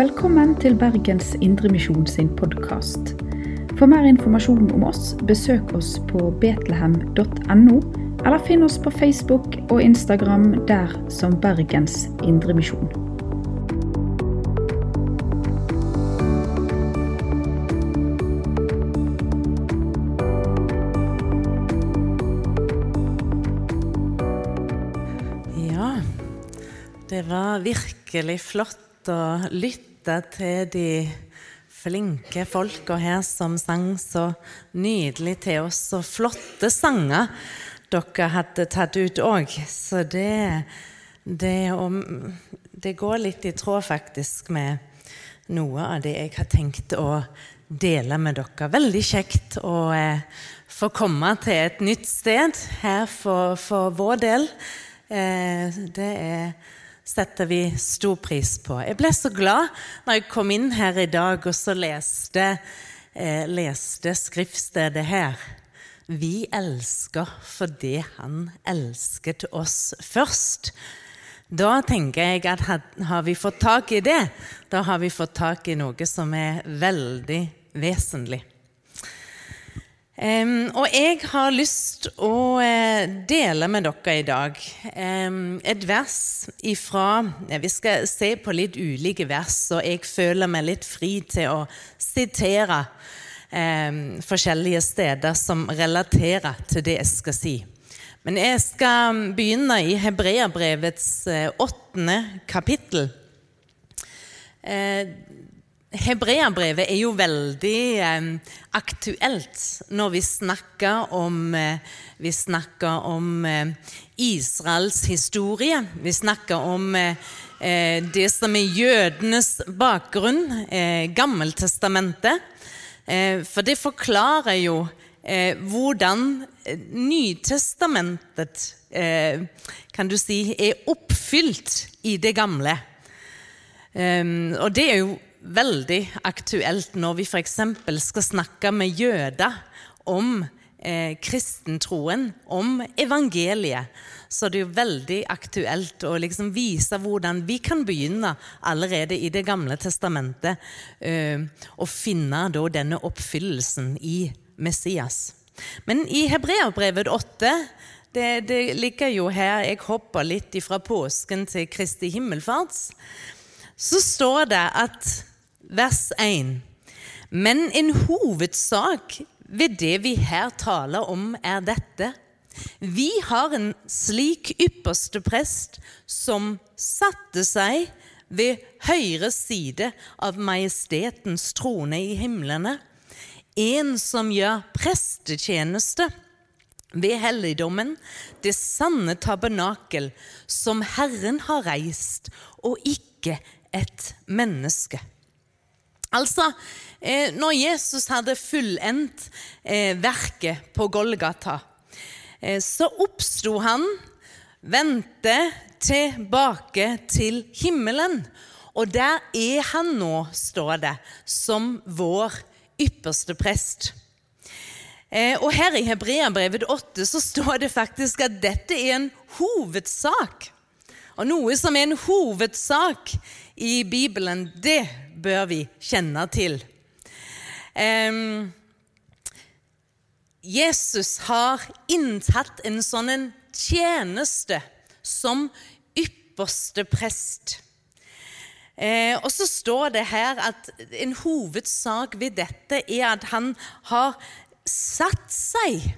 Velkommen til Bergens Indremisjon sin podkast. For mer informasjon om oss, besøk oss på betlehem.no, eller finn oss på Facebook og Instagram der som Bergens Indremisjon. Ja, det var virkelig flott å lytte til de flinke folka her som sang så nydelig til oss, og flotte sanger dere hadde tatt ut òg. Så det, det, det går litt i tråd faktisk med noe av det jeg har tenkt å dele med dere. Veldig kjekt å eh, få komme til et nytt sted her for, for vår del. Eh, det er, setter vi stor pris på. Jeg ble så glad når jeg kom inn her i dag og så leste, eh, leste skriftstedet her. Vi elsker fordi Han elsket oss først. Da tenker jeg at har vi fått tak i det, da har vi fått tak i noe som er veldig vesentlig. Um, og jeg har lyst å uh, dele med dere i dag um, et vers ifra Vi skal se på litt ulike vers, og jeg føler meg litt fri til å sitere um, forskjellige steder som relaterer til det jeg skal si. Men jeg skal begynne i Hebreabrevets uh, åttende kapittel. Uh, Hebreabrevet er jo veldig eh, aktuelt når vi snakker om, eh, vi snakker om eh, Israels historie. Vi snakker om eh, det som er jødenes bakgrunn, eh, Gammeltestamentet. Eh, for det forklarer jo hvordan Nytestamentet kan du si, er oppfylt i det gamle. og det er jo veldig aktuelt når vi f.eks. skal snakke med jøder om eh, kristentroen, om evangeliet. Så det er jo veldig aktuelt å liksom vise hvordan vi kan begynne allerede i Det gamle testamentet eh, å finne da, denne oppfyllelsen i Messias. Men i Hebreabrevet 8 det, det ligger jo her Jeg hopper litt fra påsken til Kristi himmelfarts. Så står det at vers 1. Men en hovedsak ved det vi her taler om, er dette. Vi har en slik ypperste prest som satte seg ved høyre side av majestetens trone i himlene. En som gjør prestetjeneste ved helligdommen, det sanne tabernakel som Herren har reist, og ikke et menneske. Altså, eh, når Jesus hadde fullendt eh, verket på Golgata, eh, så oppsto han, vendte tilbake til himmelen. Og der er han nå, står det, som vår ypperste prest. Og her i Hebreabrevet 8 så står det faktisk at dette er en hovedsak. Og noe som er en hovedsak i Bibelen, det bør vi kjenne til. Um, Jesus har inntatt en sånn en tjeneste som ypperste prest. Eh, og så står det her at en hovedsak ved dette er at han har satt seg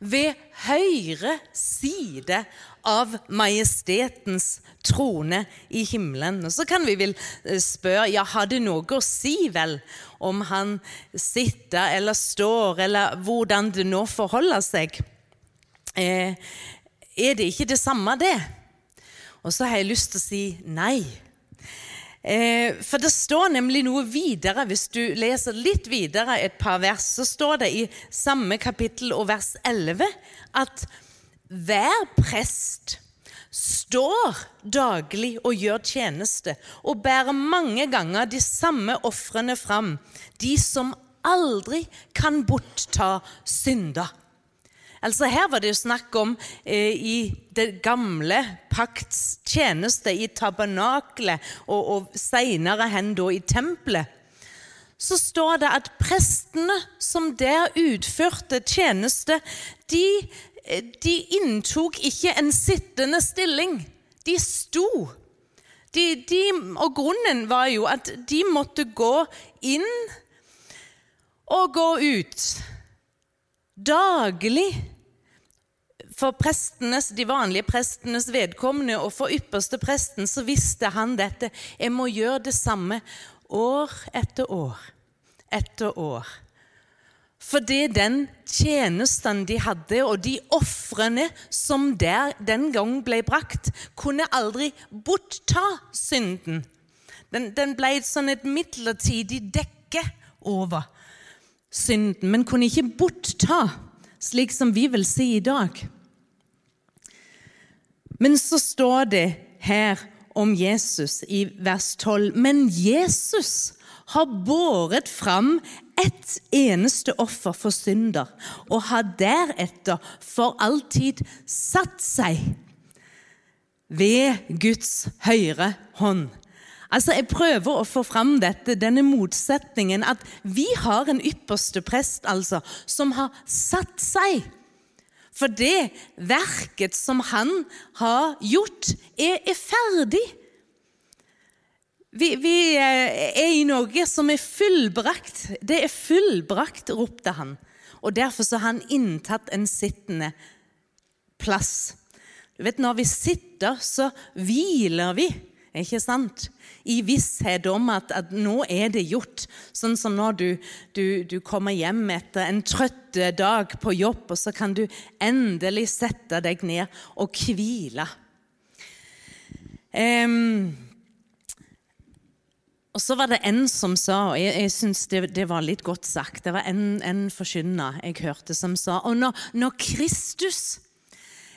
ved høyre side av majestetens trone i himmelen. Og Så kan vi vel eh, spørre ja, har det noe å si vel om han sitter eller står, eller hvordan det nå forholder seg? Eh, er det ikke det samme, det? Og så har jeg lyst til å si nei. Eh, for det står nemlig noe videre, hvis du leser litt videre et par vers, så står det i samme kapittel og vers 11 at hver prest står daglig og gjør tjeneste og bærer mange ganger de samme ofrene fram, de som aldri kan bortta synder. Altså Her var det jo snakk om eh, i det gamle pakts tjeneste, i tabernaklet og, og seinere hen da i tempelet. Så står det at prestene som der utførte tjeneste, de, de inntok ikke en sittende stilling. De sto. De, de, og grunnen var jo at de måtte gå inn og gå ut daglig. For prestenes, de vanlige prestenes vedkommende og for ypperste presten så visste han dette. Jeg må gjøre det samme år etter år etter år. Fordi den tjenesten de hadde, og de ofrene som der den gang ble brakt, kunne aldri bortta synden. Den, den ble sånn et midlertidig dekke over synden, men kunne ikke bortta, slik som vi vil si i dag. Men så står det her om Jesus i vers 12. Men Jesus har båret fram ett eneste offer for synder, og har deretter for alltid satt seg ved Guds høyre hånd. Altså, Jeg prøver å få fram dette, denne motsetningen at vi har en ypperste prest altså, som har satt seg. For det verket som han har gjort, er, er ferdig. Vi, vi, eh, er i noe som er fullbrakt. Det er fullbrakt, ropte han. Og Derfor så har han inntatt en sittende plass. Du vet, Når vi sitter, så hviler vi, ikke sant? I visshet om at, at nå er det gjort. Sånn som når du, du, du, kommer hjem etter en trøtt dag på jobb, og så kan du endelig sette deg ned og hvile. Um, og så var det en som sa, og jeg, jeg syns det, det, var litt godt sagt Det var en, en forkynner jeg hørte som sa Og når, når Kristus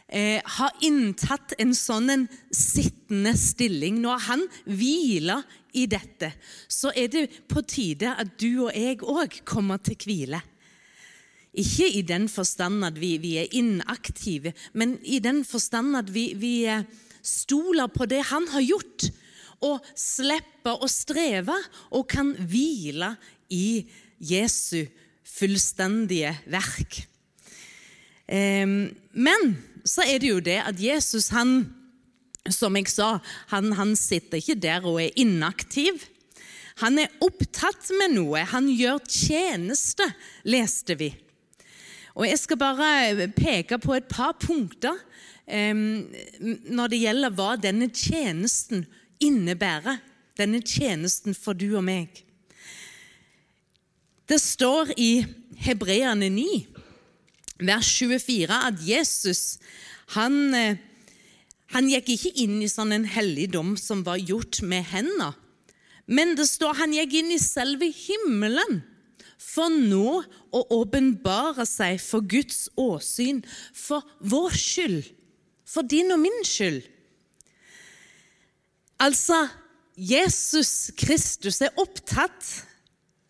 eh, har inntatt en sånn en sittende stilling, når han hviler i dette, så er det på tide at du og jeg òg kommer til hvile. Ikke i den forstand at vi, vi, er inaktive, men i den forstand at vi, vi eh, stoler på det han har gjort og slipper å streve og kan hvile i Jesu fullstendige verk. Men så er det jo det at Jesus, han, som jeg sa, han, han sitter ikke der og er inaktiv. Han er opptatt med noe. Han gjør tjeneste, leste vi. Og Jeg skal bare peke på et par punkter når det gjelder hva denne tjenesten innebærer denne tjenesten for du og meg. Det står i Hebreane 9, vers 24, at Jesus han, eh, han gikk ikke inn i sånn en helligdom som var gjort med hendene. Men det står han gikk inn i selve himmelen for nå å åpenbare seg for Guds åsyn for vår skyld, for din og min skyld. Altså, Jesus Kristus er opptatt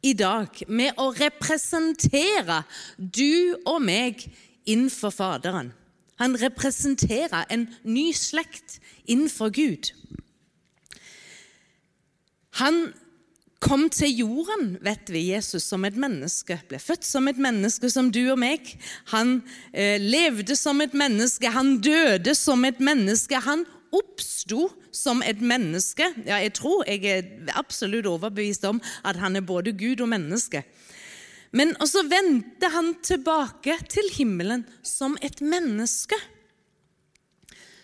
i dag med å representere du og meg innenfor Faderen. Han representerer en ny slekt innenfor Gud. Han kom til jorden, vet vi, Jesus som et menneske. Ble født som et menneske som du og meg. Han eh, levde som et menneske, han døde som et menneske. Han oppsto som et menneske. Ja, jeg tror jeg er absolutt overbevist om at han er både Gud og menneske. Men så vendte han tilbake til himmelen som et menneske.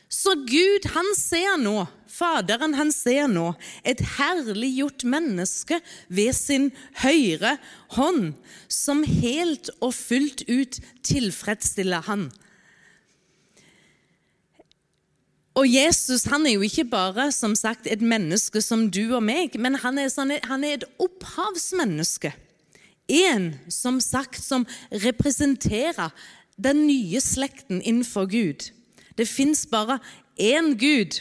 Så Gud, han ser nå, Faderen, han ser nå et herliggjort menneske ved sin høyre hånd, som helt og fullt ut tilfredsstiller han. Og Jesus han er jo ikke bare som sagt, et menneske som du og meg, men han er, sånn, han er et opphavsmenneske. En som sagt som representerer den nye slekten innenfor Gud. Det fins bare én Gud,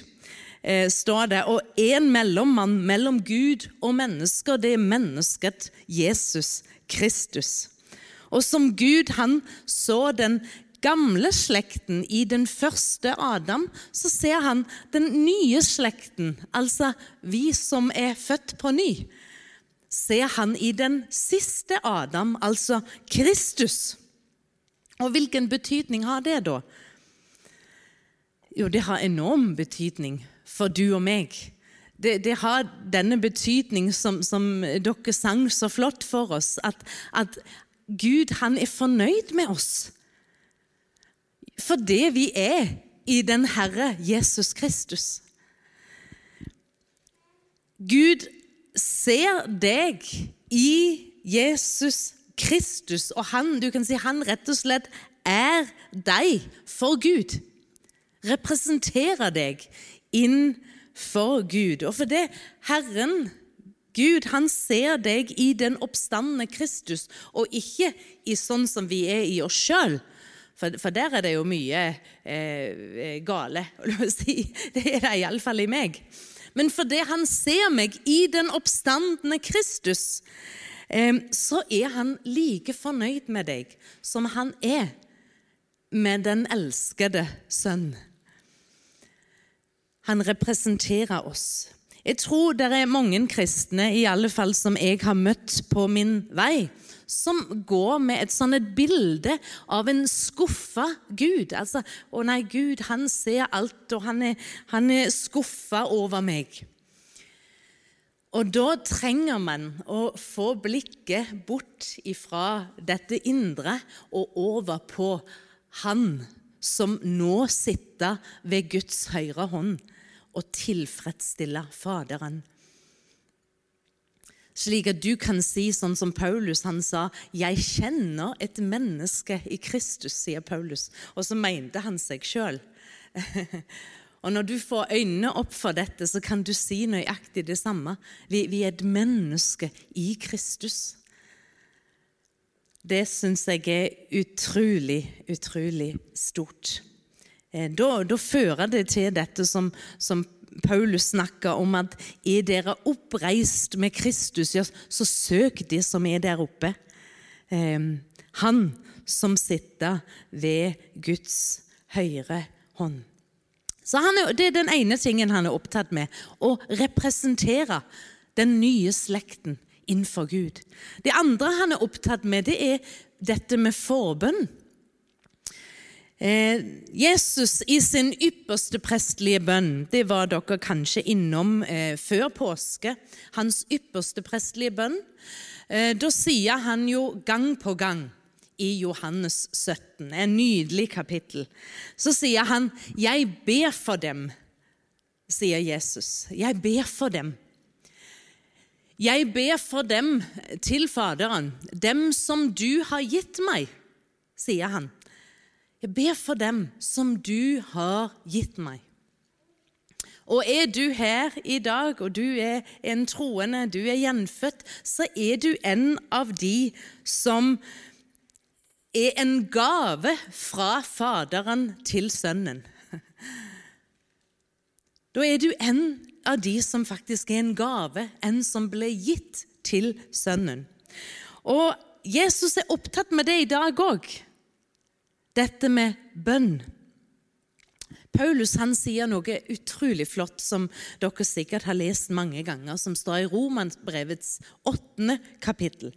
eh, står det, og én mellommann mellom Gud og mennesker. Det er mennesket Jesus Kristus. Og som Gud han så den gamle slekten i den første Adam, så ser han den nye slekten, altså vi som er født på ny. Ser han i den siste Adam, altså Kristus. Og hvilken betydning har det, da? Jo, det har enorm betydning for du og meg. Det, det har denne betydning som, som, dere sang så flott for oss, at, at Gud han er fornøyd med oss. For det vi er i den Herre Jesus Kristus. Gud ser deg i Jesus Kristus, og han, du kan si, han rett og slett er deg for Gud representerer deg inn for Gud. Og for det Herren, Gud, han ser deg i den oppstandende Kristus, og ikke i sånn som vi er i oss sjøl. For, for, der er det jo mye eh, gale. Si. Det er det iallfall i meg. Men fordi han ser meg i den oppstandende Kristus, eh, så er han like fornøyd med deg som han er med den elskede sønn. Han representerer oss. Jeg tror det er mange kristne, i alle fall som jeg har møtt på min vei, som går med et sånn et bilde av en skuffa Gud. Altså 'Å nei, Gud, han ser alt, og han er, han er skuffa over meg'. Og da trenger man å få blikket bort ifra dette indre og over på Han som nå sitter ved Guds høyre hånd og tilfredsstiller Faderen. Slik at du kan si sånn som Paulus han sa 'Jeg kjenner et menneske i Kristus', sier Paulus. Og så mente han seg sjøl. Og når du får øynene opp for dette, så kan du si nøyaktig det samme. Vi, vi er et menneske i Kristus. Det syns jeg er utrolig, utrolig stort. Eh, da, da, fører det til dette som, som Paulus snakker om, at er dere oppreist med Kristus, så søk det som er der oppe. Eh, han som sitter ved Guds høyre hånd. Så er, Det er den ene tingen han er opptatt med. Å representere den nye slekten innenfor Gud. Det andre han er opptatt med, det er dette med forbønn. Eh, Jesus i sin ypperste prestelige bønn, det var dere kanskje innom eh, før påske, hans ypperste prestelige bønn. Eh, da sier han jo gang på gang i Johannes 17, en nydelig kapittel, så sier han 'Jeg ber for dem', sier Jesus. 'Jeg ber for dem'. Jeg ber for dem til Faderen, dem som du har gitt meg, sier han. Jeg ber for dem som du har gitt meg. Og er du her i dag, og du er en troende, du er gjenfødt, så er du en av de som er en gave fra Faderen til Sønnen. Da er du en av de som faktisk er en gave, en som ble gitt til Sønnen. Og Jesus er opptatt med det i dag òg dette med bønn. Paulus han sier noe utrolig flott som dere sikkert har lest mange ganger, som står i Romansbrevets åttende kapittel.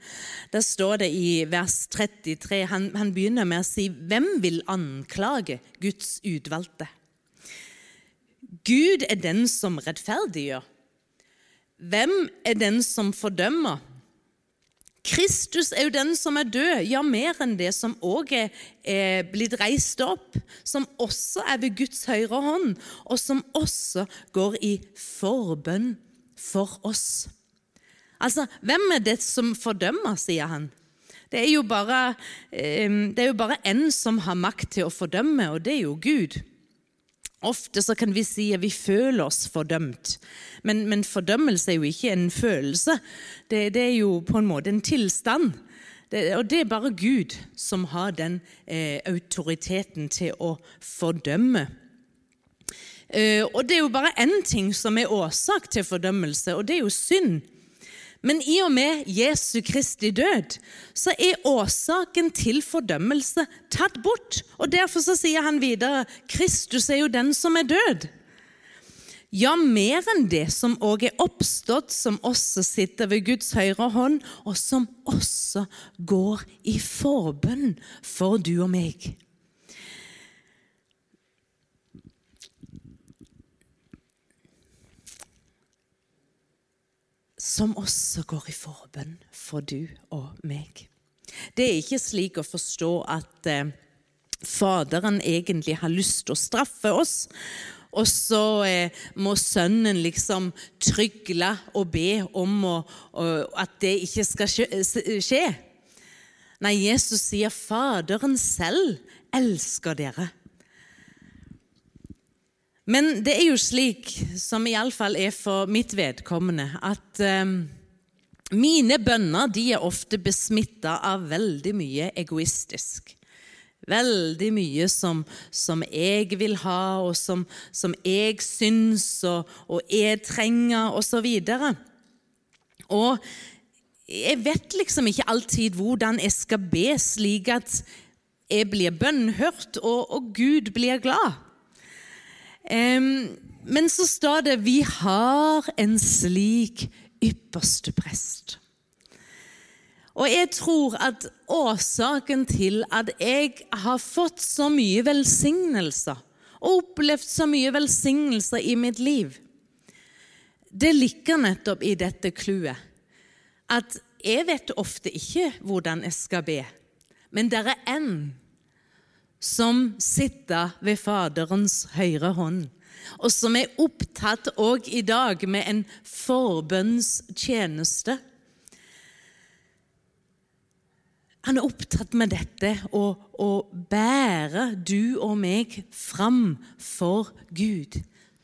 Der står det i vers 33 han, han begynner med å si Hvem vil anklage Guds utvalgte? Gud er den som rettferdiggjør. Hvem er den som fordømmer? Kristus er jo den som er død, ja, mer enn det, som òg er, er, blitt reist opp, som også er ved Guds høyre hånd, og som også går i forbønn for oss. Altså, hvem er det som fordømmer, sier han. Det er jo bare, bare en som har makt til å fordømme, og det er jo Gud. Ofte så kan vi si at vi føler oss fordømt, men, men fordømmelse er jo ikke en følelse. Det, det, er jo på en måte en tilstand. Det, og det er bare Gud som har den eh, autoriteten til å fordømme. Eh, og det er jo bare én ting som er årsak til fordømmelse, og det er jo synd. Men i og med Jesu Kristi død så er årsaken til fordømmelse tatt bort. Og Derfor så sier han videre Kristus er jo den som er død. Ja, mer enn det som òg er oppstått, som også sitter ved Guds høyre hånd, og som også går i forbønn for du og meg. Som også går i forbønn for du og meg. Det er ikke slik å forstå at eh, Faderen egentlig har lyst til å straffe oss, og så eh, må sønnen liksom trygle og be om å, å, at det ikke skal skje. Nei, Jesus sier 'Faderen selv elsker dere'. Men det er jo slik, som iallfall er for mitt vedkommende, at um, mine bønner de er ofte besmitta av veldig mye egoistisk. Veldig mye som, som jeg vil ha, og som, som jeg syns og, og jeg trenger, osv. Og, og jeg vet liksom ikke alltid hvordan jeg skal be slik at jeg blir bønnhørt og, og Gud blir glad. Men så står det 'vi har en slik ypperste prest'. Og jeg tror at årsaken til at jeg har fått så mye velsignelser, og opplevd så mye velsignelser i mitt liv, det ligger nettopp i dette clouet. At jeg vet ofte ikke hvordan jeg skal be, men det er en som sitter ved Faderens høyre hånd, og som er opptatt òg i dag med en forbønnstjeneste. Han er opptatt med dette å, å bære du og meg fram for Gud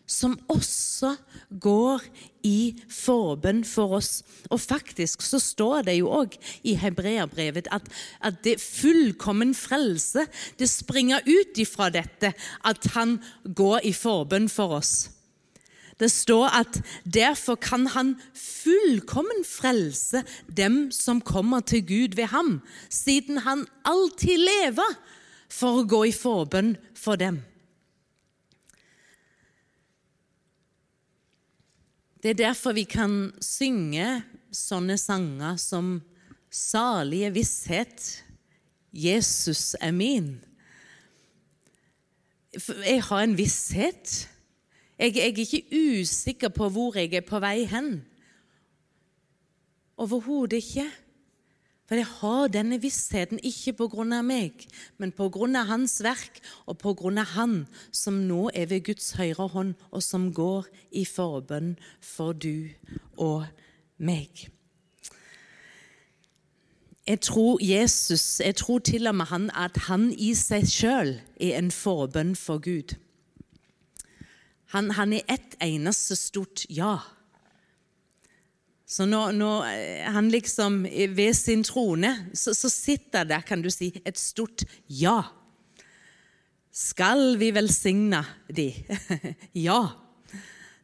som også går i forbønn for oss. Og faktisk så står det jo òg i hebreerbrevet at, at det fullkommen frelse det springer ut ifra dette at han går i forbønn for oss. Det står at derfor kan han fullkommen frelse dem som kommer til Gud ved ham, siden han alltid lever for å gå i forbønn for dem. Det er derfor vi kan synge sånne sanger som 'Salige visshet', 'Jesus er min'. Jeg har en visshet. Jeg, jeg er ikke usikker på hvor jeg er på vei hen. Overhodet ikke. For jeg har denne vissheten ikke av meg, men av Hans verk og av Han som nå er ved Guds høyre hånd, og som går i forbønn for du og meg. Jeg tror Jesus, jeg tror til og med han at han i seg sjøl er en forbønn for Gud. Han, han er ett eneste stort ja. Så når, når, eh, han liksom ved sin trone, så, så sitter der, kan du si, et stort ja. Skal vi velsigne de? ja.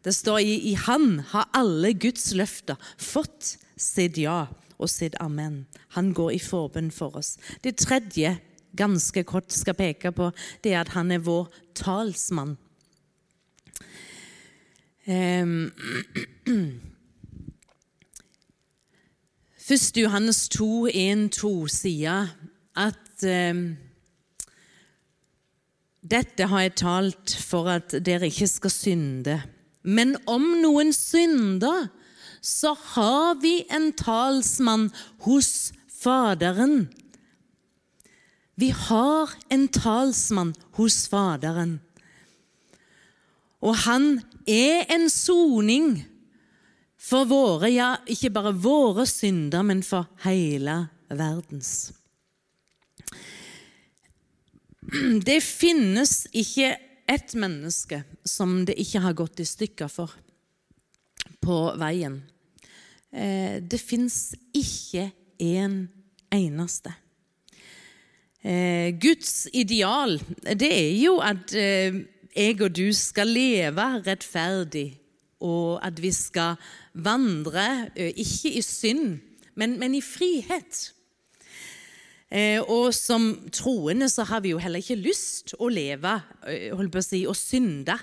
Det står i, i Han har alle Guds løfter fått sitt ja og sitt amen. Han går i forbønn for oss. Det tredje, ganske kort, skal peke på, det er at han er vår talsmann. Um, 1. Johannes 2, 1-2 sier at eh, dette har jeg talt for at dere ikke skal synde. Men om noen synder, så har vi en talsmann hos Faderen. Vi har en talsmann hos Faderen. Og han er en soning for våre, ja, ikke bare våre synder, men for hele verdens. Det finnes ikke ett menneske som det ikke har gått i stykker for på veien. Eh, det fins ikke en eneste. Eh, Guds ideal det er jo at eh, jeg og du skal leve rettferdig og at vi skal vandre ikke i synd, men, men i frihet. Og som troende så har vi jo heller ikke lyst å leve holdt på å si, og synde.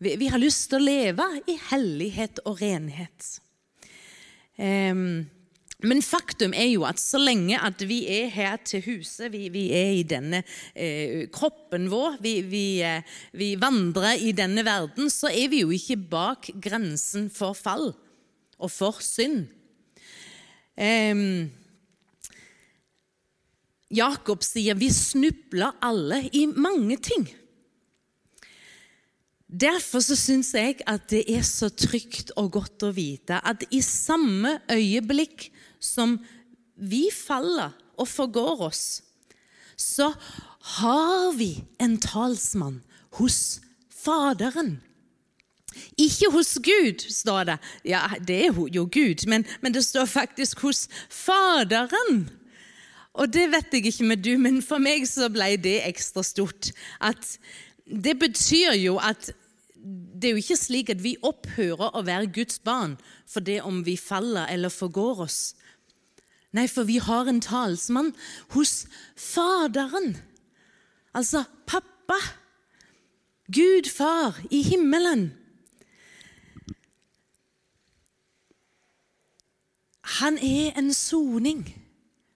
Vi, vi har lyst til å leve i hellighet og renhet. Um, men faktum er jo at så lenge at vi er her til huset, vi, vi er i denne eh, kroppen vår, vi, vi, eh, vi, vandrer i denne verden, så er vi jo ikke bak grensen for fall og for synd. Eh, Jakob sier vi snubler alle i mange ting. Derfor så syns jeg at det er så trygt og godt å vite at i samme øyeblikk som vi faller og forgår oss, så har vi en talsmann hos Faderen. Ikke hos Gud, står det. Ja, det er jo Gud, men, men det står faktisk hos Faderen. Og det vet jeg ikke med du, men for meg så ble det ekstra stort. At det betyr jo at det er jo ikke slik at vi opphører å være Guds barn for det om vi faller eller forgår oss. Nei, for vi har en talsmann hos Faderen. Altså pappa. Gud far i himmelen. Han er en soning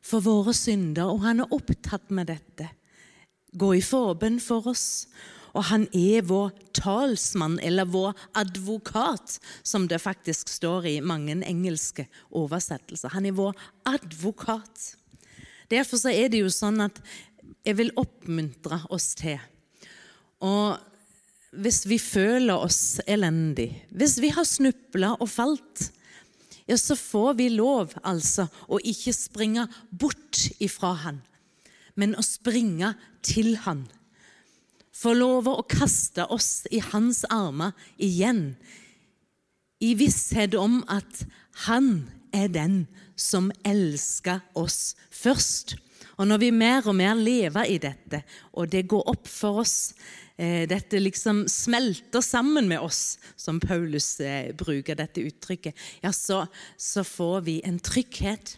for våre synder, og han er opptatt med dette. Gå i forbønn for oss. Og han er vår talsmann, eller vår advokat, som det faktisk står i mange engelske oversettelser. Han er vår advokat. Derfor så er det jo sånn at jeg vil oppmuntre oss til Og hvis vi føler oss elendig, hvis vi har snubla og falt, ja, så får vi lov altså å ikke springe bort ifra Han, men å springe til Han får lov å kaste oss i hans armer igjen, i visshet om at han er den som elsker oss først. Og når vi mer og mer lever i dette, og det går opp for oss eh, Dette liksom smelter sammen med oss, som Paulus eh, bruker dette uttrykket, ja, så, så får vi en trygghet.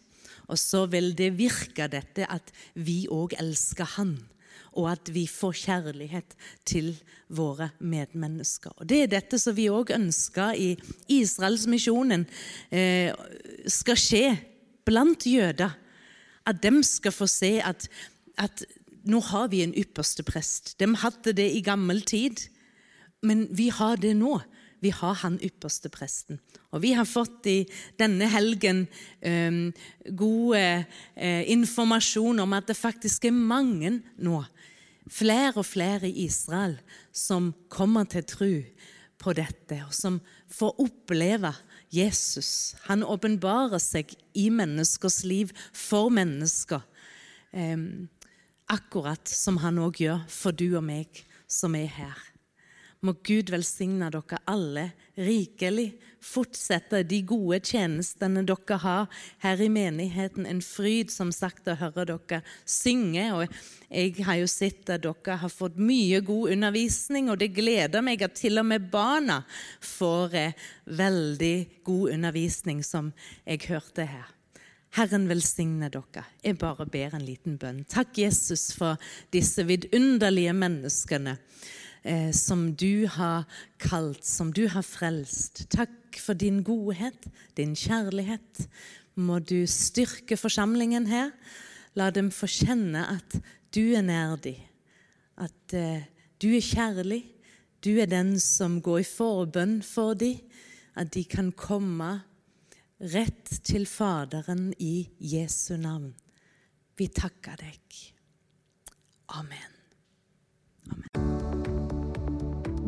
Og så vil det virke dette at vi òg elsker Han og at vi får kjærlighet til våre medmennesker. Og Det er dette som vi òg ønsker i Israelsmisjonen eh, skal skje blant jøder. At de skal få se at, at nå har vi en ypperste prest. De hadde det i gammel tid, men vi har det nå. Vi har han ypperste presten. Og vi har fått i denne helgen eh, god eh, informasjon om at det faktisk er mange nå flere og flere i Israel som kommer til tro på dette, og som får oppleve Jesus. Han åpenbarer seg i menneskers liv for mennesker. Eh, akkurat som han òg gjør for du og meg som er her. Må Gud velsigne dere alle rikelig. Fortsette de gode tjenestene dere har her i menigheten. En fryd, som sagt, å høre dere synge. Og jeg har jo sett at dere har fått mye god undervisning, og det gleder meg at til og med barna får eh, veldig god undervisning, som jeg hørte her. Herren velsigne dere. Jeg bare ber en liten bønn. Takk, Jesus, for disse vidunderlige menneskene eh, som du har kalt, som du har frelst. Takk for din godhet, din kjærlighet. Må du styrke forsamlingen her. La dem få kjenne at du er nær dem, at eh, du er kjærlig. Du er den som går i forbønn for dem, at de kan komme rett til Faderen i Jesu navn. Vi takker deg. Amen.